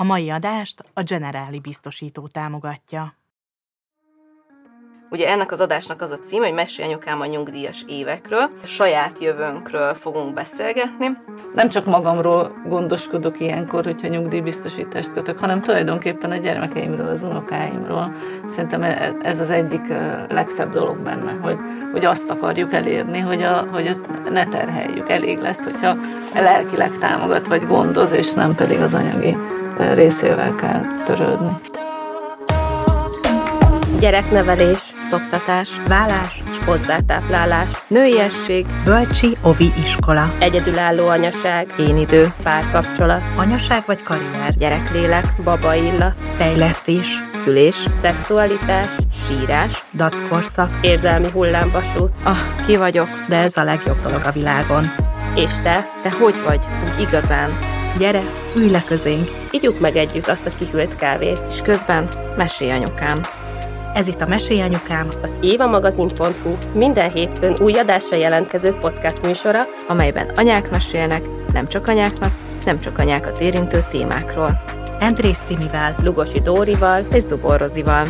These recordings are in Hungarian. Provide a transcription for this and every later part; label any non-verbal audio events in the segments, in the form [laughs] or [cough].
A mai adást a Generáli biztosító támogatja. Ugye ennek az adásnak az a cím, hogy Mesélj anyukám a nyugdíjas évekről, a saját jövőnkről fogunk beszélgetni. Nem csak magamról gondoskodok ilyenkor, hogyha nyugdíjbiztosítást kötök, hanem tulajdonképpen a gyermekeimről, az unokáimról. Szerintem e- ez az egyik legszebb dolog benne, hogy, hogy azt akarjuk elérni, hogy, a, hogy ne terheljük. Elég lesz, hogyha lelkileg támogat vagy gondoz, és nem pedig az anyagi részével kell törődni. Gyereknevelés, Szoptatás, Vállás, és hozzátáplálás, nőiesség, bölcsi ovi iskola, egyedülálló anyaság, én idő, párkapcsolat, anyaság vagy karrier, gyereklélek, baba illat, fejlesztés, szülés, szexualitás, sírás. dackorszak, érzelmi hullámvasút, Ah, ki vagyok? de ez a legjobb dolog a világon. és te, Te hogy vagy? Úgy igazán. Gyere, ülj le közénk! igyuk meg együtt azt a kihűlt kávét. És közben mesélj anyukám. Ez itt a Mesélj Anyukám, Az évamagazin.hu minden hétfőn új adásra jelentkező podcast műsora, amelyben anyák mesélnek, nem csak anyáknak, nem csak anyákat érintő témákról. Andrész Timivel, Lugosi Dórival, És Zubor Rozival.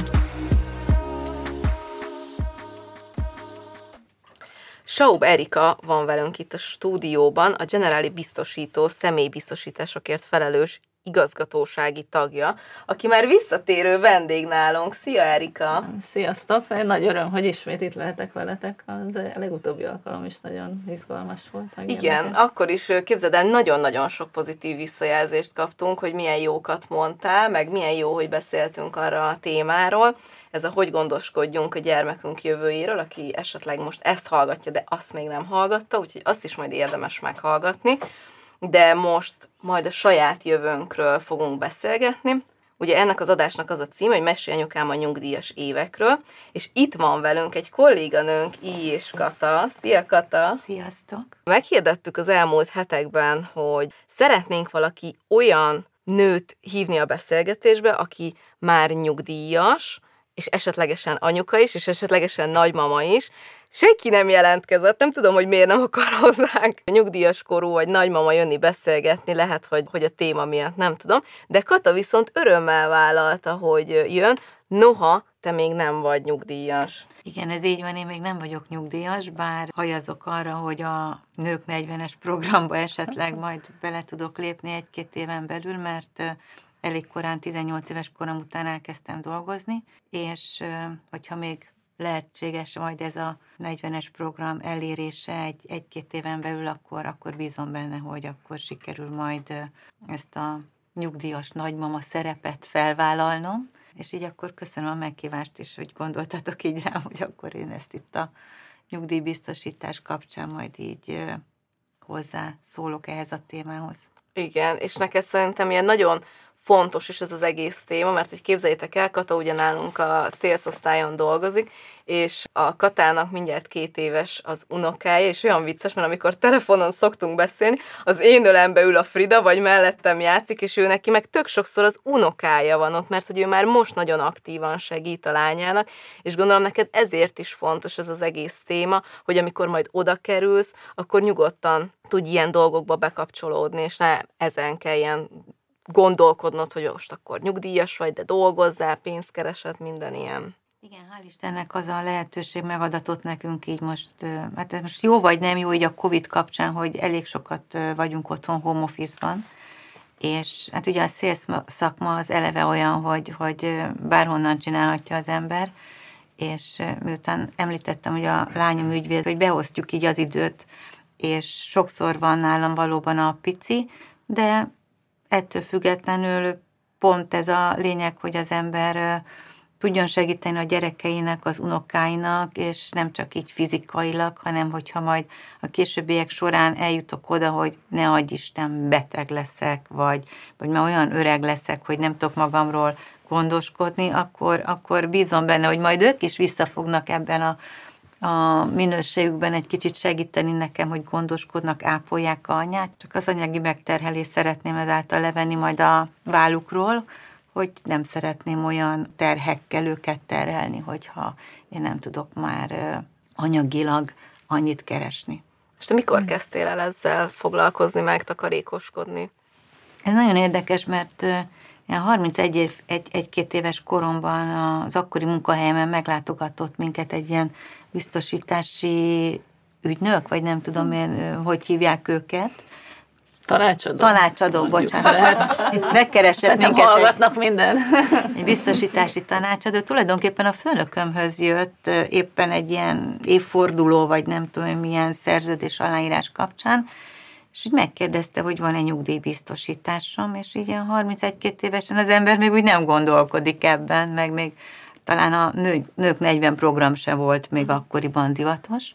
Saub Erika van velünk itt a stúdióban, a Generáli Biztosító személybiztosításokért felelős igazgatósági tagja, aki már visszatérő vendég nálunk. Szia Erika! Sziasztok! Nagy öröm, hogy ismét itt lehetek veletek. Az a legutóbbi alkalom is nagyon izgalmas volt. Igen, érdekes. akkor is képzeld el, nagyon-nagyon sok pozitív visszajelzést kaptunk, hogy milyen jókat mondtál, meg milyen jó, hogy beszéltünk arra a témáról. Ez a hogy gondoskodjunk a gyermekünk jövőjéről, aki esetleg most ezt hallgatja, de azt még nem hallgatta, úgyhogy azt is majd érdemes meghallgatni. De most majd a saját jövőnkről fogunk beszélgetni. Ugye ennek az adásnak az a cím, hogy Mesélj anyukám a nyugdíjas évekről, és itt van velünk egy kolléganőnk, I és Kata. Szia Kata! Sziasztok! Meghirdettük az elmúlt hetekben, hogy szeretnénk valaki olyan nőt hívni a beszélgetésbe, aki már nyugdíjas, és esetlegesen anyuka is, és esetlegesen nagymama is. Senki nem jelentkezett, nem tudom, hogy miért nem akar hozzánk nyugdíjas korú vagy nagymama jönni beszélgetni, lehet, hogy, hogy a téma miatt, nem tudom. De Kata viszont örömmel vállalta, hogy jön, noha te még nem vagy nyugdíjas. Igen, ez így van, én még nem vagyok nyugdíjas, bár hajazok arra, hogy a Nők 40-es programba esetleg majd bele tudok lépni egy-két éven belül, mert elég korán, 18 éves korom után elkezdtem dolgozni, és hogyha még lehetséges majd ez a 40-es program elérése egy, egy-két éven belül, akkor, akkor bízom benne, hogy akkor sikerül majd ezt a nyugdíjas nagymama szerepet felvállalnom, és így akkor köszönöm a megkívást is, hogy gondoltatok így rám, hogy akkor én ezt itt a nyugdíjbiztosítás kapcsán majd így hozzá szólok ehhez a témához. Igen, és neked szerintem ilyen nagyon fontos is ez az egész téma, mert hogy képzeljétek el, Kata ugye nálunk a szélszosztályon dolgozik, és a Katának mindjárt két éves az unokája, és olyan vicces, mert amikor telefonon szoktunk beszélni, az én ölembe ül a Frida, vagy mellettem játszik, és ő neki meg tök sokszor az unokája van ott, mert hogy ő már most nagyon aktívan segít a lányának, és gondolom neked ezért is fontos ez az egész téma, hogy amikor majd oda kerülsz, akkor nyugodtan tudj ilyen dolgokba bekapcsolódni, és ne ezen kelljen gondolkodnod, hogy most akkor nyugdíjas vagy, de dolgozzál, pénzt keresed, minden ilyen. Igen, hál' Istennek az a lehetőség megadatott nekünk így most, hát most jó vagy nem jó így a Covid kapcsán, hogy elég sokat vagyunk otthon home office-ban, és hát ugye a sales szakma az eleve olyan, hogy, hogy bárhonnan csinálhatja az ember, és miután említettem, hogy a lányom ügyvéd, hogy beosztjuk így az időt, és sokszor van nálam valóban a pici, de ettől függetlenül pont ez a lényeg, hogy az ember tudjon segíteni a gyerekeinek, az unokáinak, és nem csak így fizikailag, hanem hogyha majd a későbbiek során eljutok oda, hogy ne adj Isten, beteg leszek, vagy, vagy már olyan öreg leszek, hogy nem tudok magamról gondoskodni, akkor, akkor bízom benne, hogy majd ők is visszafognak ebben a, a minőségükben egy kicsit segíteni nekem, hogy gondoskodnak, ápolják a anyát. Csak az anyagi megterhelést szeretném ezáltal levenni majd a vállukról, hogy nem szeretném olyan terhekkel őket terhelni, hogyha én nem tudok már anyagilag annyit keresni. És te mikor kezdtél el ezzel foglalkozni, megtakarékoskodni? Ez nagyon érdekes, mert Ilyen 31 év, egy, egy-két éves koromban az akkori munkahelyemen meglátogatott minket egy ilyen biztosítási ügynök, vagy nem tudom én, hogy hívják őket. Tanácsadó. Tanácsadó, bocsánat. Lehet. [laughs] Megkeresett Szerintem minket hallgatnak egy, minden. [laughs] egy biztosítási tanácsadó. Tulajdonképpen a főnökömhöz jött éppen egy ilyen évforduló, vagy nem tudom milyen szerződés aláírás kapcsán, és úgy megkérdezte, hogy van-e nyugdíjbiztosításom, és így ilyen 31 évesen az ember még úgy nem gondolkodik ebben, meg még talán a nő, nők 40 program se volt még akkoriban divatos,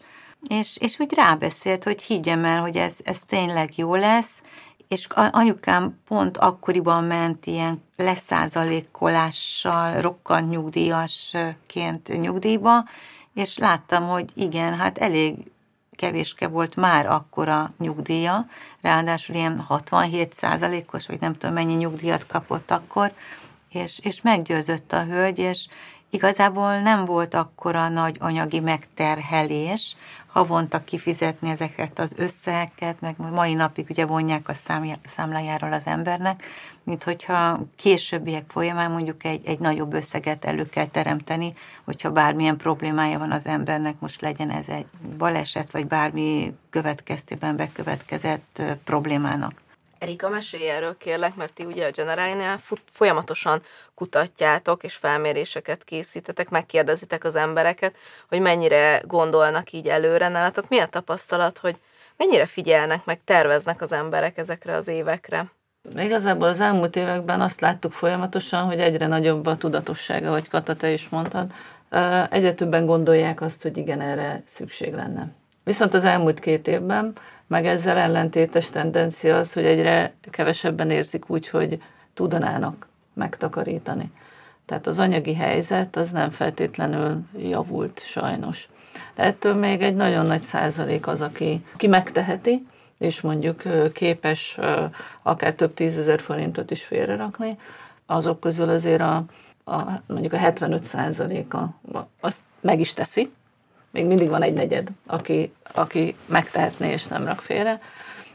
és, és úgy rábeszélt, hogy higgyem el, hogy ez, ez tényleg jó lesz, és anyukám pont akkoriban ment ilyen leszázalékolással, rokkant nyugdíjasként nyugdíjba, és láttam, hogy igen, hát elég kevéske volt már akkor a nyugdíja, ráadásul ilyen 67 százalékos, vagy nem tudom mennyi nyugdíjat kapott akkor, és, és meggyőzött a hölgy, és igazából nem volt akkora nagy anyagi megterhelés, havonta kifizetni ezeket az összegeket, meg mai napig ugye vonják a számlájáról az embernek, mint hogyha későbbiek folyamán mondjuk egy, egy nagyobb összeget elő kell teremteni, hogyha bármilyen problémája van az embernek, most legyen ez egy baleset, vagy bármi következtében bekövetkezett problémának. Erika, mesélj erről kérlek, mert ti ugye a Generalinál folyamatosan kutatjátok, és felméréseket készítetek, megkérdezitek az embereket, hogy mennyire gondolnak így előre nálatok. Mi a tapasztalat, hogy mennyire figyelnek, meg terveznek az emberek ezekre az évekre? Igazából az elmúlt években azt láttuk folyamatosan, hogy egyre nagyobb a tudatossága, vagy Kata, te is mondtad, egyre többen gondolják azt, hogy igen, erre szükség lenne. Viszont az elmúlt két évben meg ezzel ellentétes tendencia az, hogy egyre kevesebben érzik úgy, hogy tudanának megtakarítani. Tehát az anyagi helyzet az nem feltétlenül javult sajnos. De ettől még egy nagyon nagy százalék az, aki, aki megteheti, és mondjuk képes akár több tízezer forintot is félrerakni, azok közül azért a, a mondjuk a 75 százaléka azt meg is teszi, még mindig van egy negyed, aki, aki megtehetné és nem rak félre.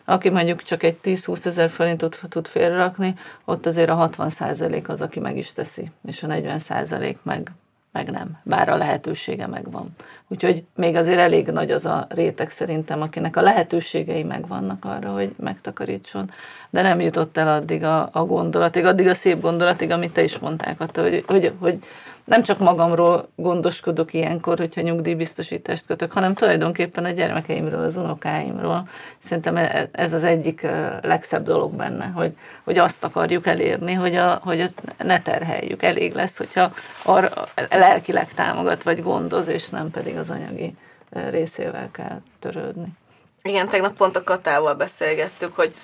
Aki mondjuk csak egy 10-20 ezer forintot tud félrerakni, ott azért a 60 százalék az, aki meg is teszi, és a 40 százalék meg, meg nem, bár a lehetősége megvan. Úgyhogy még azért elég nagy az a réteg szerintem, akinek a lehetőségei megvannak arra, hogy megtakarítson, de nem jutott el addig a, a gondolatig, addig a szép gondolatig, amit te is mondtál, hogy, hogy, hogy nem csak magamról gondoskodok ilyenkor, hogyha nyugdíjbiztosítást kötök, hanem tulajdonképpen a gyermekeimről, az unokáimról. Szerintem e, ez az egyik legszebb dolog benne, hogy, hogy azt akarjuk elérni, hogy, a, hogy ne terheljük. Elég lesz, hogyha arra lelkileg támogat vagy gondoz, és nem pedig az anyagi részével kell törődni. Igen, tegnap pont a Katával beszélgettük, hogy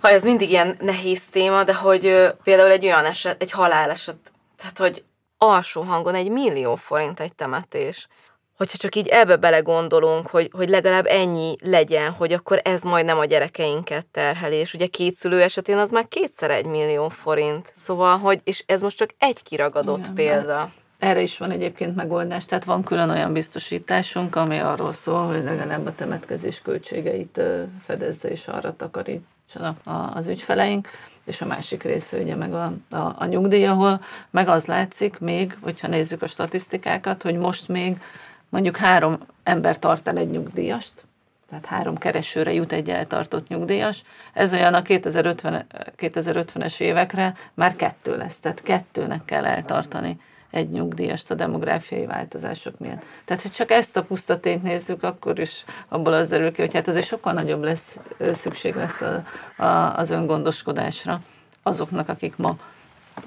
ha ez mindig ilyen nehéz téma, de hogy például egy olyan eset, egy haláleset, tehát hogy alsó hangon egy millió forint egy temetés. Hogyha csak így ebbe belegondolunk, hogy, hogy legalább ennyi legyen, hogy akkor ez majd nem a gyerekeinket terheli, és ugye két szülő esetén az már kétszer egy millió forint. Szóval, hogy, és ez most csak egy kiragadott Igen, példa. Erre is van egyébként megoldás, tehát van külön olyan biztosításunk, ami arról szól, hogy legalább a temetkezés költségeit fedezze és arra takarítsanak az ügyfeleink és a másik része ugye meg a, a, a nyugdíj, ahol meg az látszik még, hogyha nézzük a statisztikákat, hogy most még mondjuk három ember tart el egy nyugdíjast, tehát három keresőre jut egy eltartott nyugdíjas. Ez olyan a 2050, 2050-es évekre már kettő lesz, tehát kettőnek kell eltartani egy nyugdíjast a demográfiai változások miatt. Tehát, ha csak ezt a pusztatényt nézzük, akkor is abból az derül ki, hogy hát azért sokkal nagyobb lesz, szükség lesz a, a, az öngondoskodásra azoknak, akik ma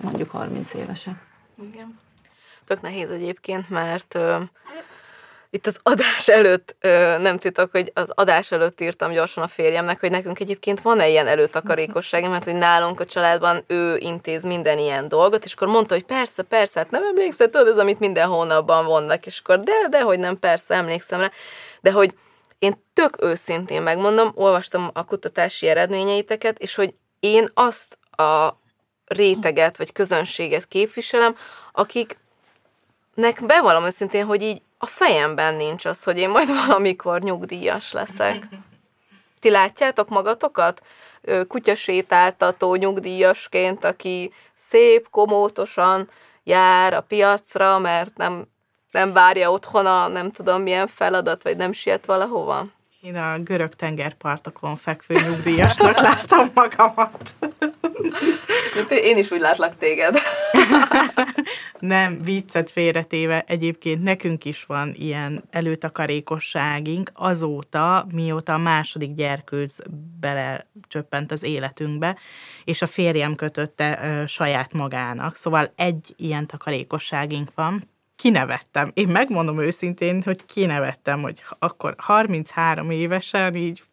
mondjuk 30 évesek. Igen. Tök nehéz egyébként, mert itt az adás előtt, nem titok, hogy az adás előtt írtam gyorsan a férjemnek, hogy nekünk egyébként van-e ilyen előtakarékosság, mert hogy nálunk a családban ő intéz minden ilyen dolgot, és akkor mondta, hogy persze, persze, hát nem emlékszel, tudod, ez amit minden hónapban vonnak, és akkor de, de, hogy nem, persze, emlékszem rá, de hogy én tök őszintén megmondom, olvastam a kutatási eredményeiteket, és hogy én azt a réteget vagy közönséget képviselem, akiknek bevallom őszintén, hogy így a fejemben nincs az, hogy én majd [laughs] valamikor nyugdíjas leszek. Ti látjátok magatokat? Kutyasétáltató nyugdíjasként, aki szép, komótosan jár a piacra, mert nem, nem várja otthona, nem tudom milyen feladat, vagy nem siet valahova? Én a görög tengerpartokon fekvő nyugdíjasnak látom magamat. Én is úgy látlak téged. [laughs] Nem, viccet félretéve, egyébként nekünk is van ilyen előtakarékosságunk azóta, mióta a második gyerkőz belecsöppent az életünkbe, és a férjem kötötte ö, saját magának. Szóval egy ilyen takarékosságunk van, kinevettem. Én megmondom őszintén, hogy kinevettem, hogy akkor 33 évesen így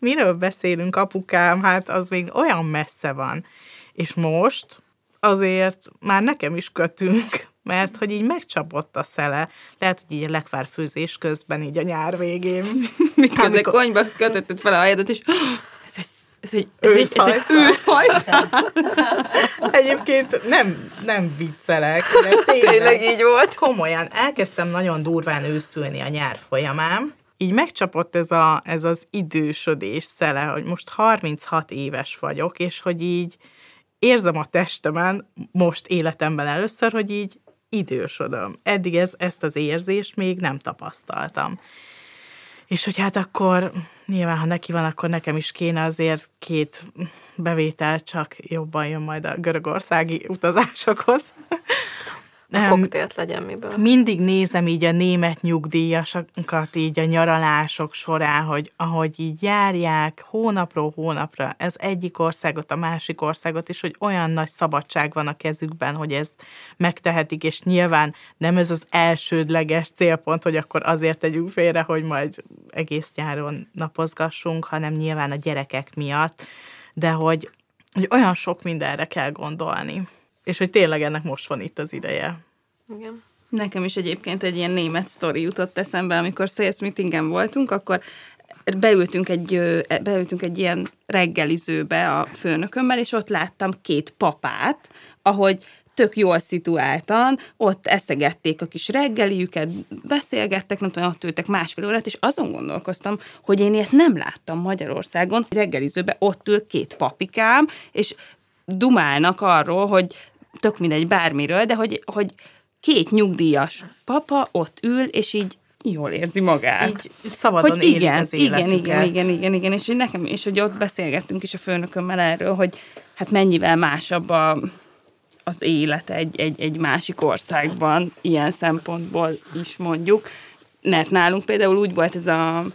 miről beszélünk, apukám, hát az még olyan messze van. És most azért már nekem is kötünk, [laughs] mert hogy így megcsapott a szele. Lehet, hogy így a lekvárfőzés közben, így a nyár végén. [laughs] Miközben Amikor- konyba kötötted fel a hajadat, és [gasps] ez egy, ez egy, ez egy, ez egy Őszhajszál. [laughs] Egyébként nem, nem viccelek, de tényleg, Tényleg így volt. komolyan elkezdtem nagyon durván őszülni a nyár folyamán, így megcsapott ez, a, ez az idősödés szele, hogy most 36 éves vagyok, és hogy így érzem a testemen most életemben először, hogy így idősödöm. Eddig ez, ezt az érzést még nem tapasztaltam. És hogy hát akkor nyilván, ha neki van, akkor nekem is kéne azért két bevétel, csak jobban jön majd a görögországi utazásokhoz. Em, Koktélt legyen miből. mindig nézem így a német nyugdíjasokat így a nyaralások során, hogy ahogy így járják hónapról hónapra ez egyik országot, a másik országot, és hogy olyan nagy szabadság van a kezükben, hogy ezt megtehetik, és nyilván nem ez az elsődleges célpont, hogy akkor azért tegyünk félre, hogy majd egész nyáron napozgassunk, hanem nyilván a gyerekek miatt, de hogy, hogy olyan sok mindenre kell gondolni. És hogy tényleg ennek most van itt az ideje. Igen. Nekem is egyébként egy ilyen német sztori jutott eszembe, amikor sales meetingen voltunk, akkor beültünk egy, ö, beültünk egy ilyen reggelizőbe a főnökömmel, és ott láttam két papát, ahogy tök jól szituáltan, ott eszegették a kis reggeliüket, beszélgettek, nem tudom, ott ültek másfél órát, és azon gondolkoztam, hogy én ilyet nem láttam Magyarországon. Reggelizőbe ott ül két papikám, és dumálnak arról, hogy tök mindegy bármiről, de hogy, hogy két nyugdíjas papa ott ül, és így jól érzi magát. Így szabadon hogy igen, az igen, igen, igen, igen, igen, és hogy nekem, és hogy ott beszélgettünk is a főnökömmel erről, hogy hát mennyivel másabb a, az élet egy, egy, egy másik országban, ilyen szempontból is mondjuk, mert nálunk például úgy volt ez a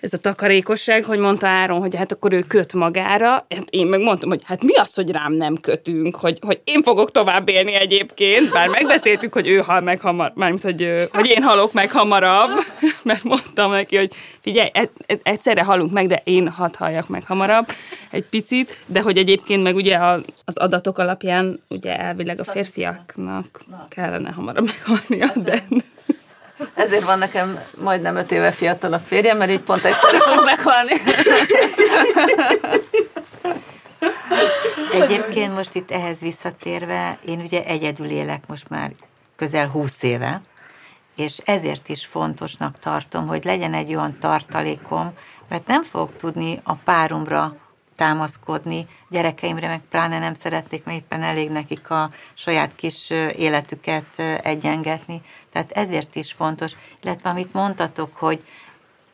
ez a takarékosság, hogy mondta Áron, hogy hát akkor ő köt magára, hát én meg mondtam, hogy hát mi az, hogy rám nem kötünk, hogy, hogy én fogok tovább élni egyébként, bár megbeszéltük, hogy ő hal meg hamar, mármint, hogy, hogy én halok meg hamarabb, [laughs] mert mondtam neki, hogy figyelj, e- e- egyszerre halunk meg, de én hadd halljak meg hamarabb egy picit, de hogy egyébként meg ugye a, az adatok alapján ugye elvileg a férfiaknak kellene hamarabb meghalnia, de Ezért van nekem majdnem öt éve fiatalabb férjem, mert így pont egyszerre fog meghalni. Egyébként most itt ehhez visszatérve, én ugye egyedül élek most már közel 20 éve, és ezért is fontosnak tartom, hogy legyen egy olyan tartalékom, mert nem fogok tudni a páromra támaszkodni, gyerekeimre meg pláne nem szeretnék, mert éppen elég nekik a saját kis életüket egyengetni. Tehát ezért is fontos, illetve amit mondtatok, hogy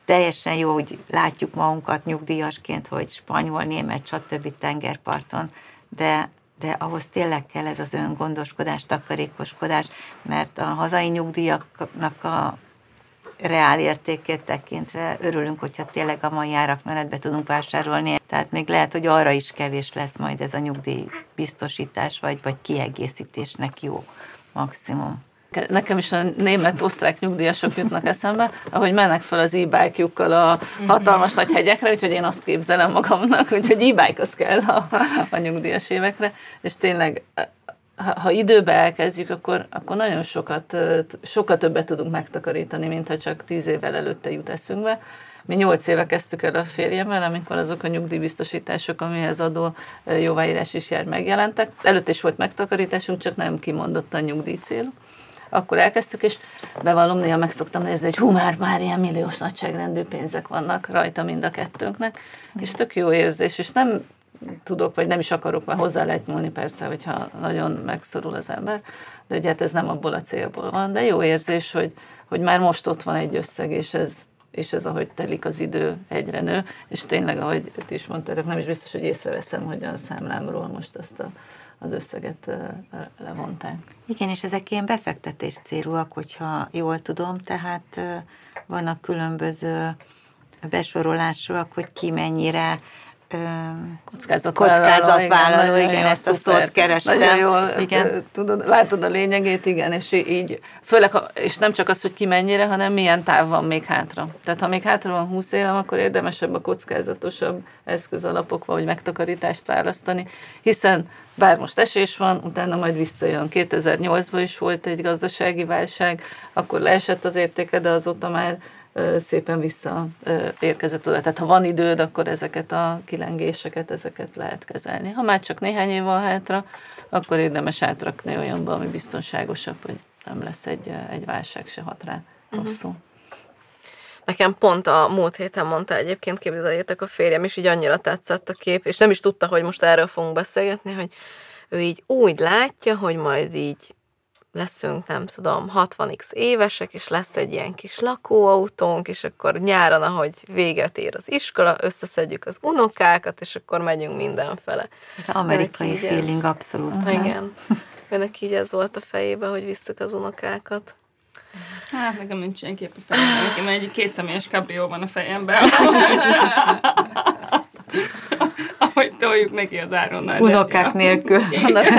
teljesen jó, hogy látjuk magunkat nyugdíjasként, hogy spanyol, német, stb. tengerparton, de, de ahhoz tényleg kell ez az öngondoskodás, takarékoskodás, mert a hazai nyugdíjaknak a reál értékét tekintve örülünk, hogyha tényleg a mai árakmenetbe tudunk vásárolni. Tehát még lehet, hogy arra is kevés lesz majd ez a nyugdíj biztosítás, vagy, vagy kiegészítésnek jó maximum. Nekem is a német-osztrák nyugdíjasok jutnak eszembe, ahogy mennek fel az e-bike-jukkal a hatalmas nagy hegyekre, úgyhogy én azt képzelem magamnak, úgyhogy e-bike az kell a, a nyugdíjas évekre, és tényleg ha, ha időbe elkezdjük, akkor, akkor nagyon sokat, sokat többet tudunk megtakarítani, mint ha csak tíz évvel előtte jut eszünkbe. Mi nyolc éve kezdtük el a férjemmel, amikor azok a nyugdíjbiztosítások, amihez adó jóváírás is jár, megjelentek. Előtt is volt megtakarításunk, csak nem kimondottan nyugdíj célú akkor elkezdtük, és bevallom, néha meg szoktam nézni, hogy hú, már, már ilyen milliós nagyságrendű pénzek vannak rajta mind a kettőnknek, és tök jó érzés, és nem tudok, vagy nem is akarok, mert hozzá lehet nyúlni persze, hogyha nagyon megszorul az ember, de ugye hát ez nem abból a célból van, de jó érzés, hogy, hogy már most ott van egy összeg, és ez, és ez ahogy telik az idő egyre nő, és tényleg, ahogy ti is mondtátok, nem is biztos, hogy észreveszem, hogy a számlámról most azt a, az összeget levonták. Igen, és ezek ilyen befektetés célúak, hogyha jól tudom, tehát vannak különböző besorolásúak, hogy ki mennyire kockázatvállaló, kockázatvállaló igen, igen ezt a szót keresem. Nagyon jól igen. Tudod, látod a lényegét, igen, és így, főleg, és nem csak az, hogy ki mennyire, hanem milyen táv van még hátra. Tehát ha még hátra van 20 évem, akkor érdemesebb a kockázatosabb eszközalapok vagy megtakarítást választani, hiszen bár most esés van, utána majd visszajön. 2008-ban is volt egy gazdasági válság, akkor leesett az értéke, de azóta már szépen visszaérkezett oda. Tehát ha van időd, akkor ezeket a kilengéseket, ezeket lehet kezelni. Ha már csak néhány év van hátra, akkor érdemes átrakni olyanba, ami biztonságosabb, hogy nem lesz egy, egy válság se hat rá mhm. rosszul. Uh-huh. Nekem pont a múlt héten mondta egyébként, képzeljétek a férjem, és így annyira tetszett a kép, és nem is tudta, hogy most erről fogunk beszélgetni, hogy ő így úgy látja, hogy majd így leszünk, nem tudom, 60x évesek, és lesz egy ilyen kis lakóautónk, és akkor nyáron, ahogy véget ér az iskola, összeszedjük az unokákat, és akkor megyünk mindenfele. Az amerikai feeling ez, abszolút. Igen. Önnek [laughs] így ez volt a fejében, hogy visszük az unokákat. Hát nekem nincs ilyen kép a fejemben, nekem egy kétszemélyes kabrió van a fejemben. [laughs] toljuk neki az áronnal. Unokák nélkül.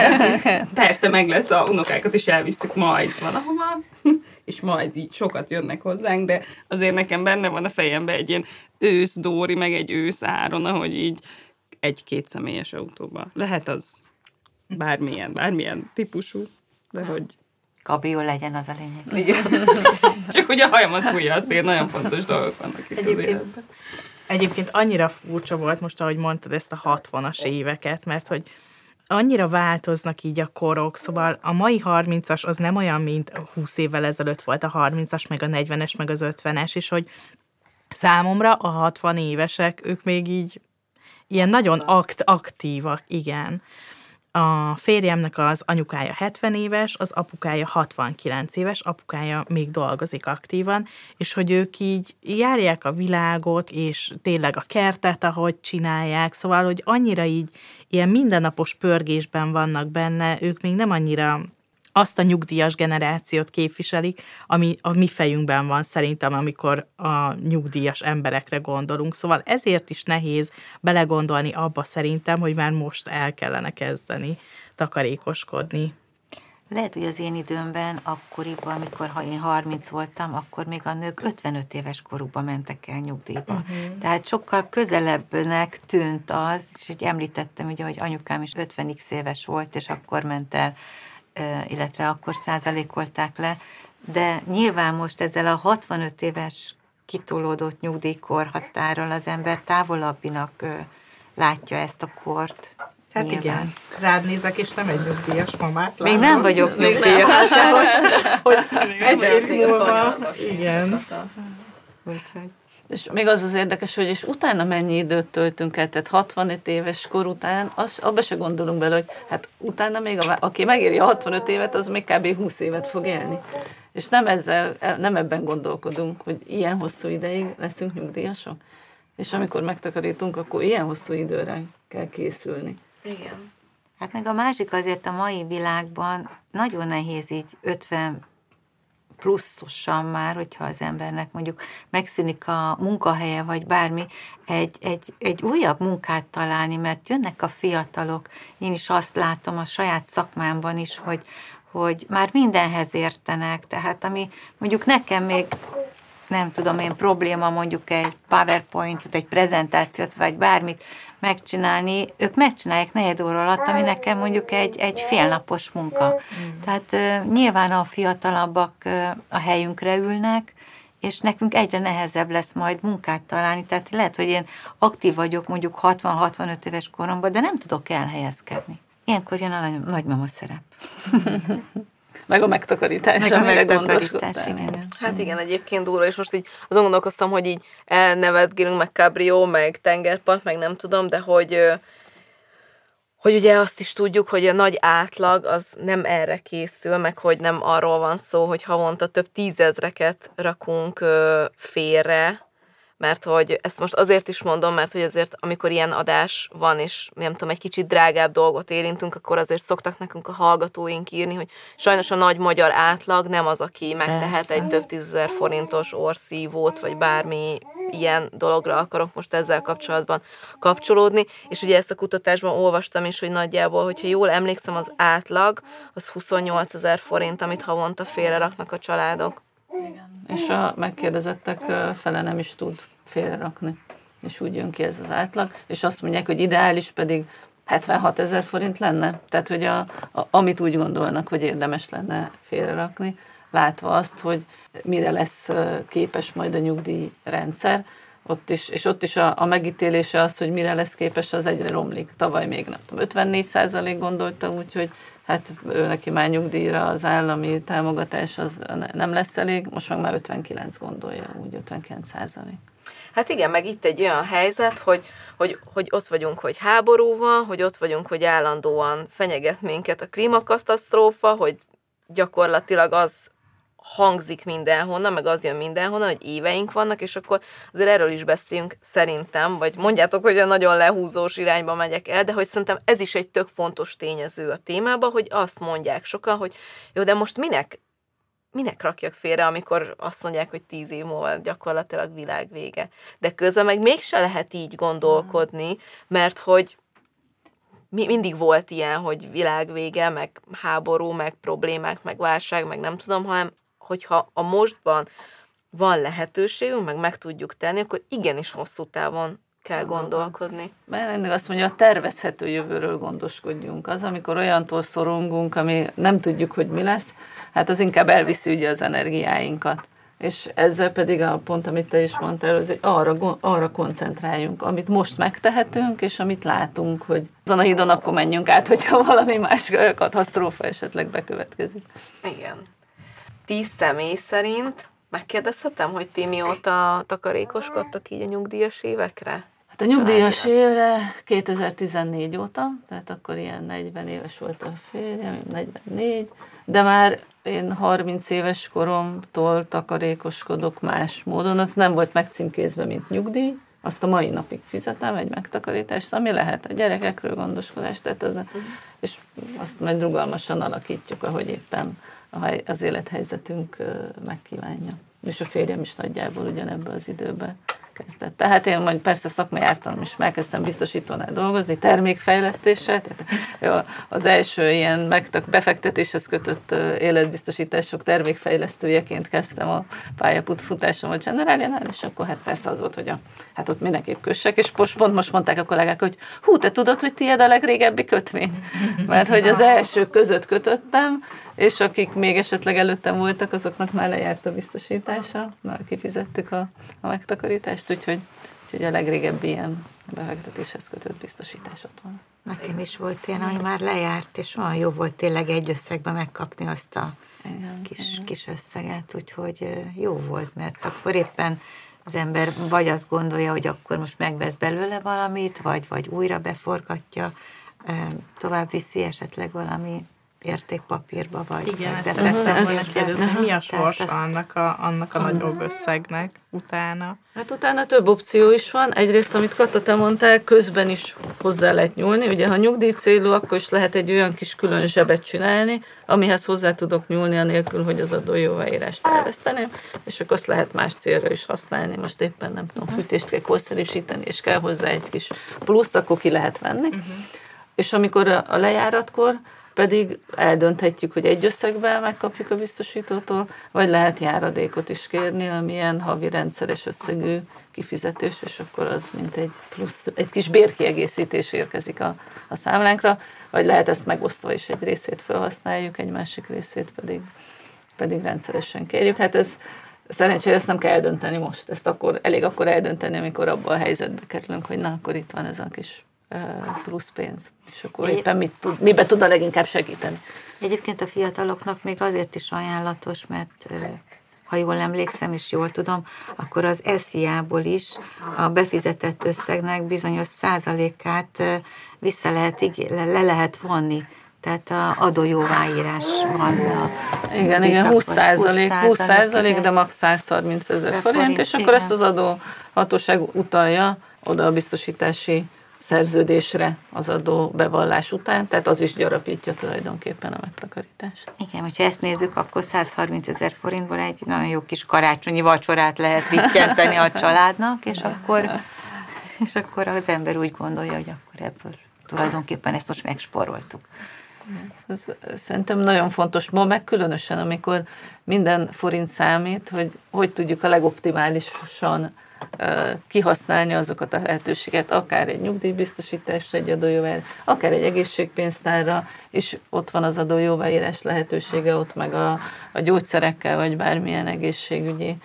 [laughs] Persze meg lesz, a unokákat is elvisszük majd valahova, [laughs] és majd így sokat jönnek hozzánk, de azért nekem benne van a fejemben egy ilyen ősz Dóri, meg egy ősz Áron, ahogy így egy-két személyes autóba. Lehet az bármilyen, bármilyen típusú, de hogy Kabrió legyen az a lényeg. Igen. [laughs] Csak hogy a hajamat fújja a szél, nagyon fontos dolgok vannak itt Egyébként, az életben. Egyébként annyira furcsa volt most, ahogy mondtad ezt a 60-as éveket, mert hogy annyira változnak így a korok, szóval a mai 30-as az nem olyan, mint 20 évvel ezelőtt volt a 30-as, meg a 40-es, meg az 50-es, és hogy számomra a 60 évesek, ők még így ilyen nagyon akt, aktívak, igen. A férjemnek az anyukája 70 éves, az apukája 69 éves, apukája még dolgozik aktívan, és hogy ők így járják a világot, és tényleg a kertet, ahogy csinálják, szóval, hogy annyira így ilyen mindennapos pörgésben vannak benne, ők még nem annyira azt a nyugdíjas generációt képviselik, ami a mi fejünkben van szerintem, amikor a nyugdíjas emberekre gondolunk. Szóval ezért is nehéz belegondolni abba szerintem, hogy már most el kellene kezdeni takarékoskodni. Lehet, hogy az én időmben, akkoriban, amikor ha én 30 voltam, akkor még a nők 55 éves korukban mentek el nyugdíjba. Uh-huh. Tehát sokkal közelebbnek tűnt az, és hogy említettem, ugye, hogy anyukám is 50 éves volt, és akkor ment el illetve akkor százalékolták le, de nyilván most ezzel a 65 éves kitolódott nyugdíjkorhatárral az ember távolabbinak látja ezt a kort. Hát nyilván. igen, rád nézek, és nem egy nyugdíjas mamát Még nem vagyok nyugdíjas. hogy, hogy egy-két múlva, igen. Úgyhogy. És még az az érdekes, hogy és utána mennyi időt töltünk el, tehát 65 éves kor után, az, abba se gondolunk bele, hogy hát utána még, a, aki megéri a 65 évet, az még kb. 20 évet fog élni. És nem ezzel, nem ebben gondolkodunk, hogy ilyen hosszú ideig leszünk nyugdíjasok. És amikor megtakarítunk, akkor ilyen hosszú időre kell készülni. Igen. Hát meg a másik azért a mai világban nagyon nehéz így 50 pluszosan már, hogyha az embernek mondjuk megszűnik a munkahelye, vagy bármi, egy, egy, egy újabb munkát találni, mert jönnek a fiatalok, én is azt látom a saját szakmámban is, hogy, hogy már mindenhez értenek, tehát ami mondjuk nekem még nem tudom én probléma mondjuk egy PowerPoint-ot, egy prezentációt, vagy bármit megcsinálni, ők megcsinálják negyed óra alatt, ami nekem mondjuk egy, egy félnapos munka. Mm. Tehát uh, nyilván a fiatalabbak uh, a helyünkre ülnek, és nekünk egyre nehezebb lesz majd munkát találni. Tehát lehet, hogy én aktív vagyok mondjuk 60-65 éves koromban, de nem tudok elhelyezkedni. Ilyenkor jön a nagymama szerep. [laughs] meg a megtakarítás, meg a megtakarítás, igen. Hát igen, egyébként durva, és most így azon gondolkoztam, hogy így elnevetgélünk, meg Cabrio, meg tengerpart, meg nem tudom, de hogy hogy ugye azt is tudjuk, hogy a nagy átlag az nem erre készül, meg hogy nem arról van szó, hogy havonta több tízezreket rakunk félre, mert hogy ezt most azért is mondom, mert hogy azért amikor ilyen adás van, és nem tudom, egy kicsit drágább dolgot érintünk, akkor azért szoktak nekünk a hallgatóink írni, hogy sajnos a nagy magyar átlag nem az, aki megtehet egy több tízezer forintos orszívót, vagy bármi ilyen dologra akarok most ezzel kapcsolatban kapcsolódni, és ugye ezt a kutatásban olvastam is, hogy nagyjából, hogyha jól emlékszem, az átlag az 28 ezer forint, amit havonta félre raknak a családok. És a megkérdezettek fele nem is tud félrerakni. És úgy jön ki ez az átlag. És azt mondják, hogy ideális pedig 76 ezer forint lenne. Tehát, hogy a, a, amit úgy gondolnak, hogy érdemes lenne félrerakni, látva azt, hogy mire lesz képes majd a nyugdíjrendszer, ott is, és ott is a, a megítélése az, hogy mire lesz képes, az egyre romlik. Tavaly még nem tudom, 54 százalék gondolta, úgyhogy hát ő neki már nyugdíjra az állami támogatás az ne- nem lesz elég, most meg már 59 gondolja, úgy 59 százalék. Hát igen, meg itt egy olyan helyzet, hogy, hogy, hogy ott vagyunk, hogy háború van, hogy ott vagyunk, hogy állandóan fenyeget minket a klímakatasztrófa, hogy gyakorlatilag az hangzik mindenhonnan, meg az jön mindenhonnan, hogy éveink vannak, és akkor azért erről is beszéljünk szerintem, vagy mondjátok, hogy a nagyon lehúzós irányba megyek el, de hogy szerintem ez is egy tök fontos tényező a témában, hogy azt mondják sokan, hogy jó, de most minek minek rakjak félre, amikor azt mondják, hogy tíz év múlva gyakorlatilag világvége. De közben meg mégse lehet így gondolkodni, mert hogy mi, mindig volt ilyen, hogy világvége, meg háború, meg problémák, meg válság, meg nem tudom, hanem hogyha a mostban van lehetőségünk, meg meg tudjuk tenni, akkor igenis hosszú távon kell gondolkodni. Mert mindig azt mondja, a tervezhető jövőről gondoskodjunk. Az, amikor olyantól szorongunk, ami nem tudjuk, hogy mi lesz, hát az inkább elviszi ugye az energiáinkat. És ezzel pedig a pont, amit te is mondtál, az, hogy arra, arra koncentráljunk, amit most megtehetünk, és amit látunk, hogy azon a hídon akkor menjünk át, hogyha valami más katasztrófa esetleg bekövetkezik. Igen. Ti személy szerint megkérdezhetem, hogy ti mióta takarékoskodtok így a nyugdíjas évekre? Hát a nyugdíjas évre 2014 óta, tehát akkor ilyen 40 éves volt a férjem, 44, de már én 30 éves koromtól takarékoskodok más módon, az nem volt megcímkézve, mint nyugdíj, azt a mai napig fizetem, egy megtakarítást, ami lehet a gyerekekről gondoskodás, tehát az, és azt majd rugalmasan alakítjuk, ahogy éppen az élethelyzetünk megkívánja. És a férjem is nagyjából ugyanebben az időben kezdett. Tehát én majd persze szakmai ártalom is elkezdtem biztosítónál dolgozni, termékfejlesztéssel, tehát az első ilyen megtak, befektetéshez kötött életbiztosítások termékfejlesztőjeként kezdtem a pályafutásom a Generáliánál, és akkor hát persze az volt, hogy a, hát ott mindenképp kössek, és most, pont most mondták a kollégák, hogy hú, te tudod, hogy tiéd a legrégebbi kötvény? Mert hogy az első között kötöttem, és akik még esetleg előttem voltak, azoknak már lejárt a biztosítása, már kifizettük a, a megtakarítást, úgyhogy, úgyhogy a legrégebbi ilyen befektetéshez kötött biztosítás ott van. Nekem is volt ilyen, ami már lejárt, és olyan jó volt tényleg egy összegben megkapni azt a Igen, kis, kis összeget, úgyhogy jó volt, mert akkor éppen az ember vagy azt gondolja, hogy akkor most megvesz belőle valamit, vagy, vagy újra beforgatja, tovább viszi esetleg valami értékpapírba, vagy, Igen, vagy ezt szerettem volna kérdezni, mi a sorsa ezt- annak a, annak a nagyobb összegnek utána? Hát utána több opció is van. Egyrészt, amit Kata, te mondtál, közben is hozzá lehet nyúlni. Ugye, ha nyugdíj célú, akkor is lehet egy olyan kis külön zsebet csinálni, amihez hozzá tudok nyúlni, anélkül, hogy az adójóváírást elveszteném, és akkor azt lehet más célra is használni. Most éppen nem tudom, fűtést kell korszerűsíteni, és kell hozzá egy kis plusz, akkor ki lehet venni. És amikor a lejáratkor pedig eldönthetjük, hogy egy összegben megkapjuk a biztosítótól, vagy lehet járadékot is kérni, amilyen havi rendszeres összegű kifizetés, és akkor az mint egy plusz, egy kis bérkiegészítés érkezik a, a számlánkra, vagy lehet ezt megosztva is egy részét felhasználjuk, egy másik részét pedig, pedig rendszeresen kérjük. Hát ez szerencsére ezt nem kell eldönteni most, ezt akkor, elég akkor eldönteni, amikor abban a helyzetbe kerülünk, hogy na, akkor itt van ez a kis plusz pénz, és akkor Egy- éppen mit tud, mibe tud a leginkább segíteni. Egyébként a fiataloknak még azért is ajánlatos, mert ha jól emlékszem és jól tudom, akkor az SZIA-ból is a befizetett összegnek bizonyos százalékát vissza lehet, le, le lehet vonni. Tehát a adójóváírás van. A Igen, igen, 20 százalék, 20 százalék, de max 130 ezer forint, forint, és akkor igen. ezt az adó hatóság utalja oda a biztosítási szerződésre az adó bevallás után, tehát az is gyarapítja tulajdonképpen a megtakarítást. Igen, hogyha ezt nézzük, akkor 130 ezer forintból egy nagyon jó kis karácsonyi vacsorát lehet vittyenteni a családnak, és akkor, és akkor az ember úgy gondolja, hogy akkor ebből tulajdonképpen ezt most megsporoltuk. Ez szerintem nagyon fontos ma, meg különösen, amikor minden forint számít, hogy hogy tudjuk a legoptimálisan kihasználni azokat a lehetőséget, akár egy nyugdíjbiztosításra, egy adójóváírás, akár egy egészségpénztárra, és ott van az adójóváírás lehetősége, ott meg a, a gyógyszerekkel, vagy bármilyen egészségügyi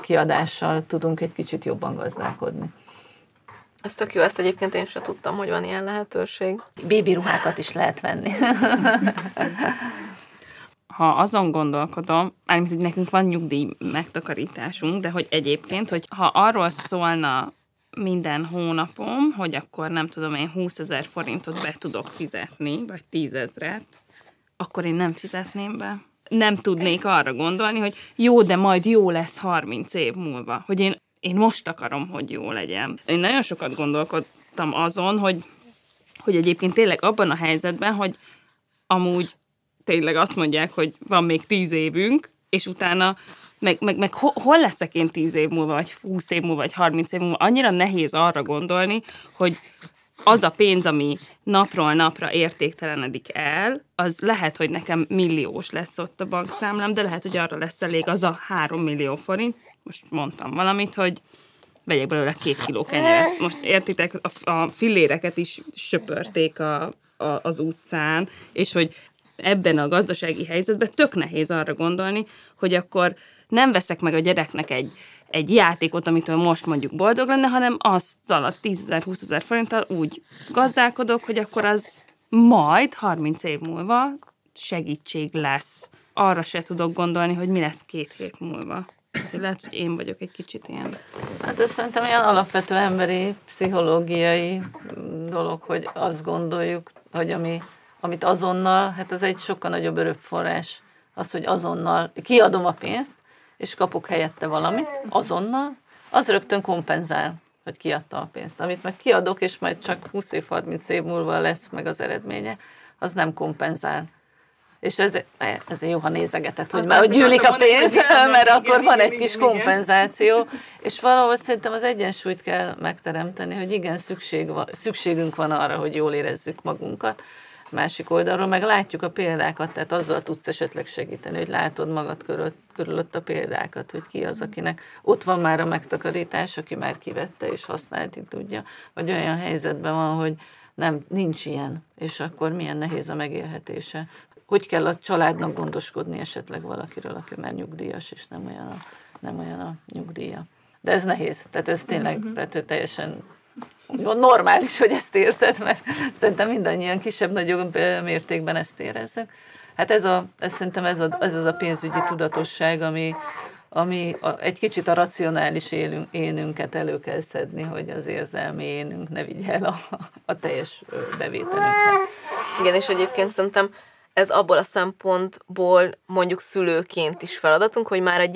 kiadással tudunk egy kicsit jobban gazdálkodni. Ez tök jó, ezt egyébként én sem tudtam, hogy van ilyen lehetőség. Bébi ruhákat is lehet venni. [laughs] ha azon gondolkodom, mármint, hogy nekünk van nyugdíj megtakarításunk, de hogy egyébként, hogy ha arról szólna minden hónapom, hogy akkor nem tudom én 20 ezer forintot be tudok fizetni, vagy 10 ezret, akkor én nem fizetném be. Nem tudnék arra gondolni, hogy jó, de majd jó lesz 30 év múlva. Hogy én, én most akarom, hogy jó legyen. Én nagyon sokat gondolkodtam azon, hogy, hogy egyébként tényleg abban a helyzetben, hogy amúgy tényleg azt mondják, hogy van még tíz évünk, és utána meg, meg, meg ho, hol leszek én tíz év múlva, vagy húsz év múlva, vagy harminc év múlva. Annyira nehéz arra gondolni, hogy az a pénz, ami napról napra értéktelenedik el, az lehet, hogy nekem milliós lesz ott a bankszámlám, de lehet, hogy arra lesz elég az a három millió forint. Most mondtam valamit, hogy vegyek belőle két kiló kenyeret. Most értitek, a, a filléreket is söpörték a, a, az utcán, és hogy ebben a gazdasági helyzetben tök nehéz arra gondolni, hogy akkor nem veszek meg a gyereknek egy, egy játékot, amitől most mondjuk boldog lenne, hanem azzal a 10 ezer, 20 ezer forinttal úgy gazdálkodok, hogy akkor az majd 30 év múlva segítség lesz. Arra se tudok gondolni, hogy mi lesz két hét múlva. Úgyhogy lehet, hogy én vagyok egy kicsit ilyen. Hát ez szerintem ilyen alapvető emberi, pszichológiai dolog, hogy azt gondoljuk, hogy ami, amit azonnal, hát ez egy sokkal nagyobb örökforrás, az, hogy azonnal kiadom a pénzt, és kapok helyette valamit, azonnal, az rögtön kompenzál, hogy kiadta a pénzt. Amit meg kiadok, és majd csak 20 év, 30 év múlva lesz meg az eredménye, az nem kompenzál. És ez, ez jó, ha nézegetett, hogy Hát már hogy gyűlik a pénz, mert igen, akkor igen, van egy igen, kis igen. kompenzáció, és valahol szerintem az egyensúlyt kell megteremteni, hogy igen, szükség van, szükségünk van arra, hogy jól érezzük magunkat, másik oldalról meg látjuk a példákat, tehát azzal tudsz esetleg segíteni, hogy látod magad körül, körülött a példákat, hogy ki az, akinek ott van már a megtakarítás, aki már kivette és használni tudja, vagy olyan helyzetben van, hogy nem, nincs ilyen, és akkor milyen nehéz a megélhetése. Hogy kell a családnak gondoskodni esetleg valakiről, aki már nyugdíjas, és nem olyan a, nem olyan a nyugdíja. De ez nehéz, tehát ez tényleg tehát teljesen úgymond normális, hogy ezt érzed, mert szerintem mindannyian kisebb-nagyobb mértékben ezt érezzük. Hát ez, a, ez szerintem ez, a, ez az a pénzügyi tudatosság, ami, ami a, egy kicsit a racionális élünk, énünket elő kell szedni, hogy az érzelmi énünk ne vigye el a, a teljes bevételünket. Igen, és egyébként szerintem ez abból a szempontból mondjuk szülőként is feladatunk, hogy már a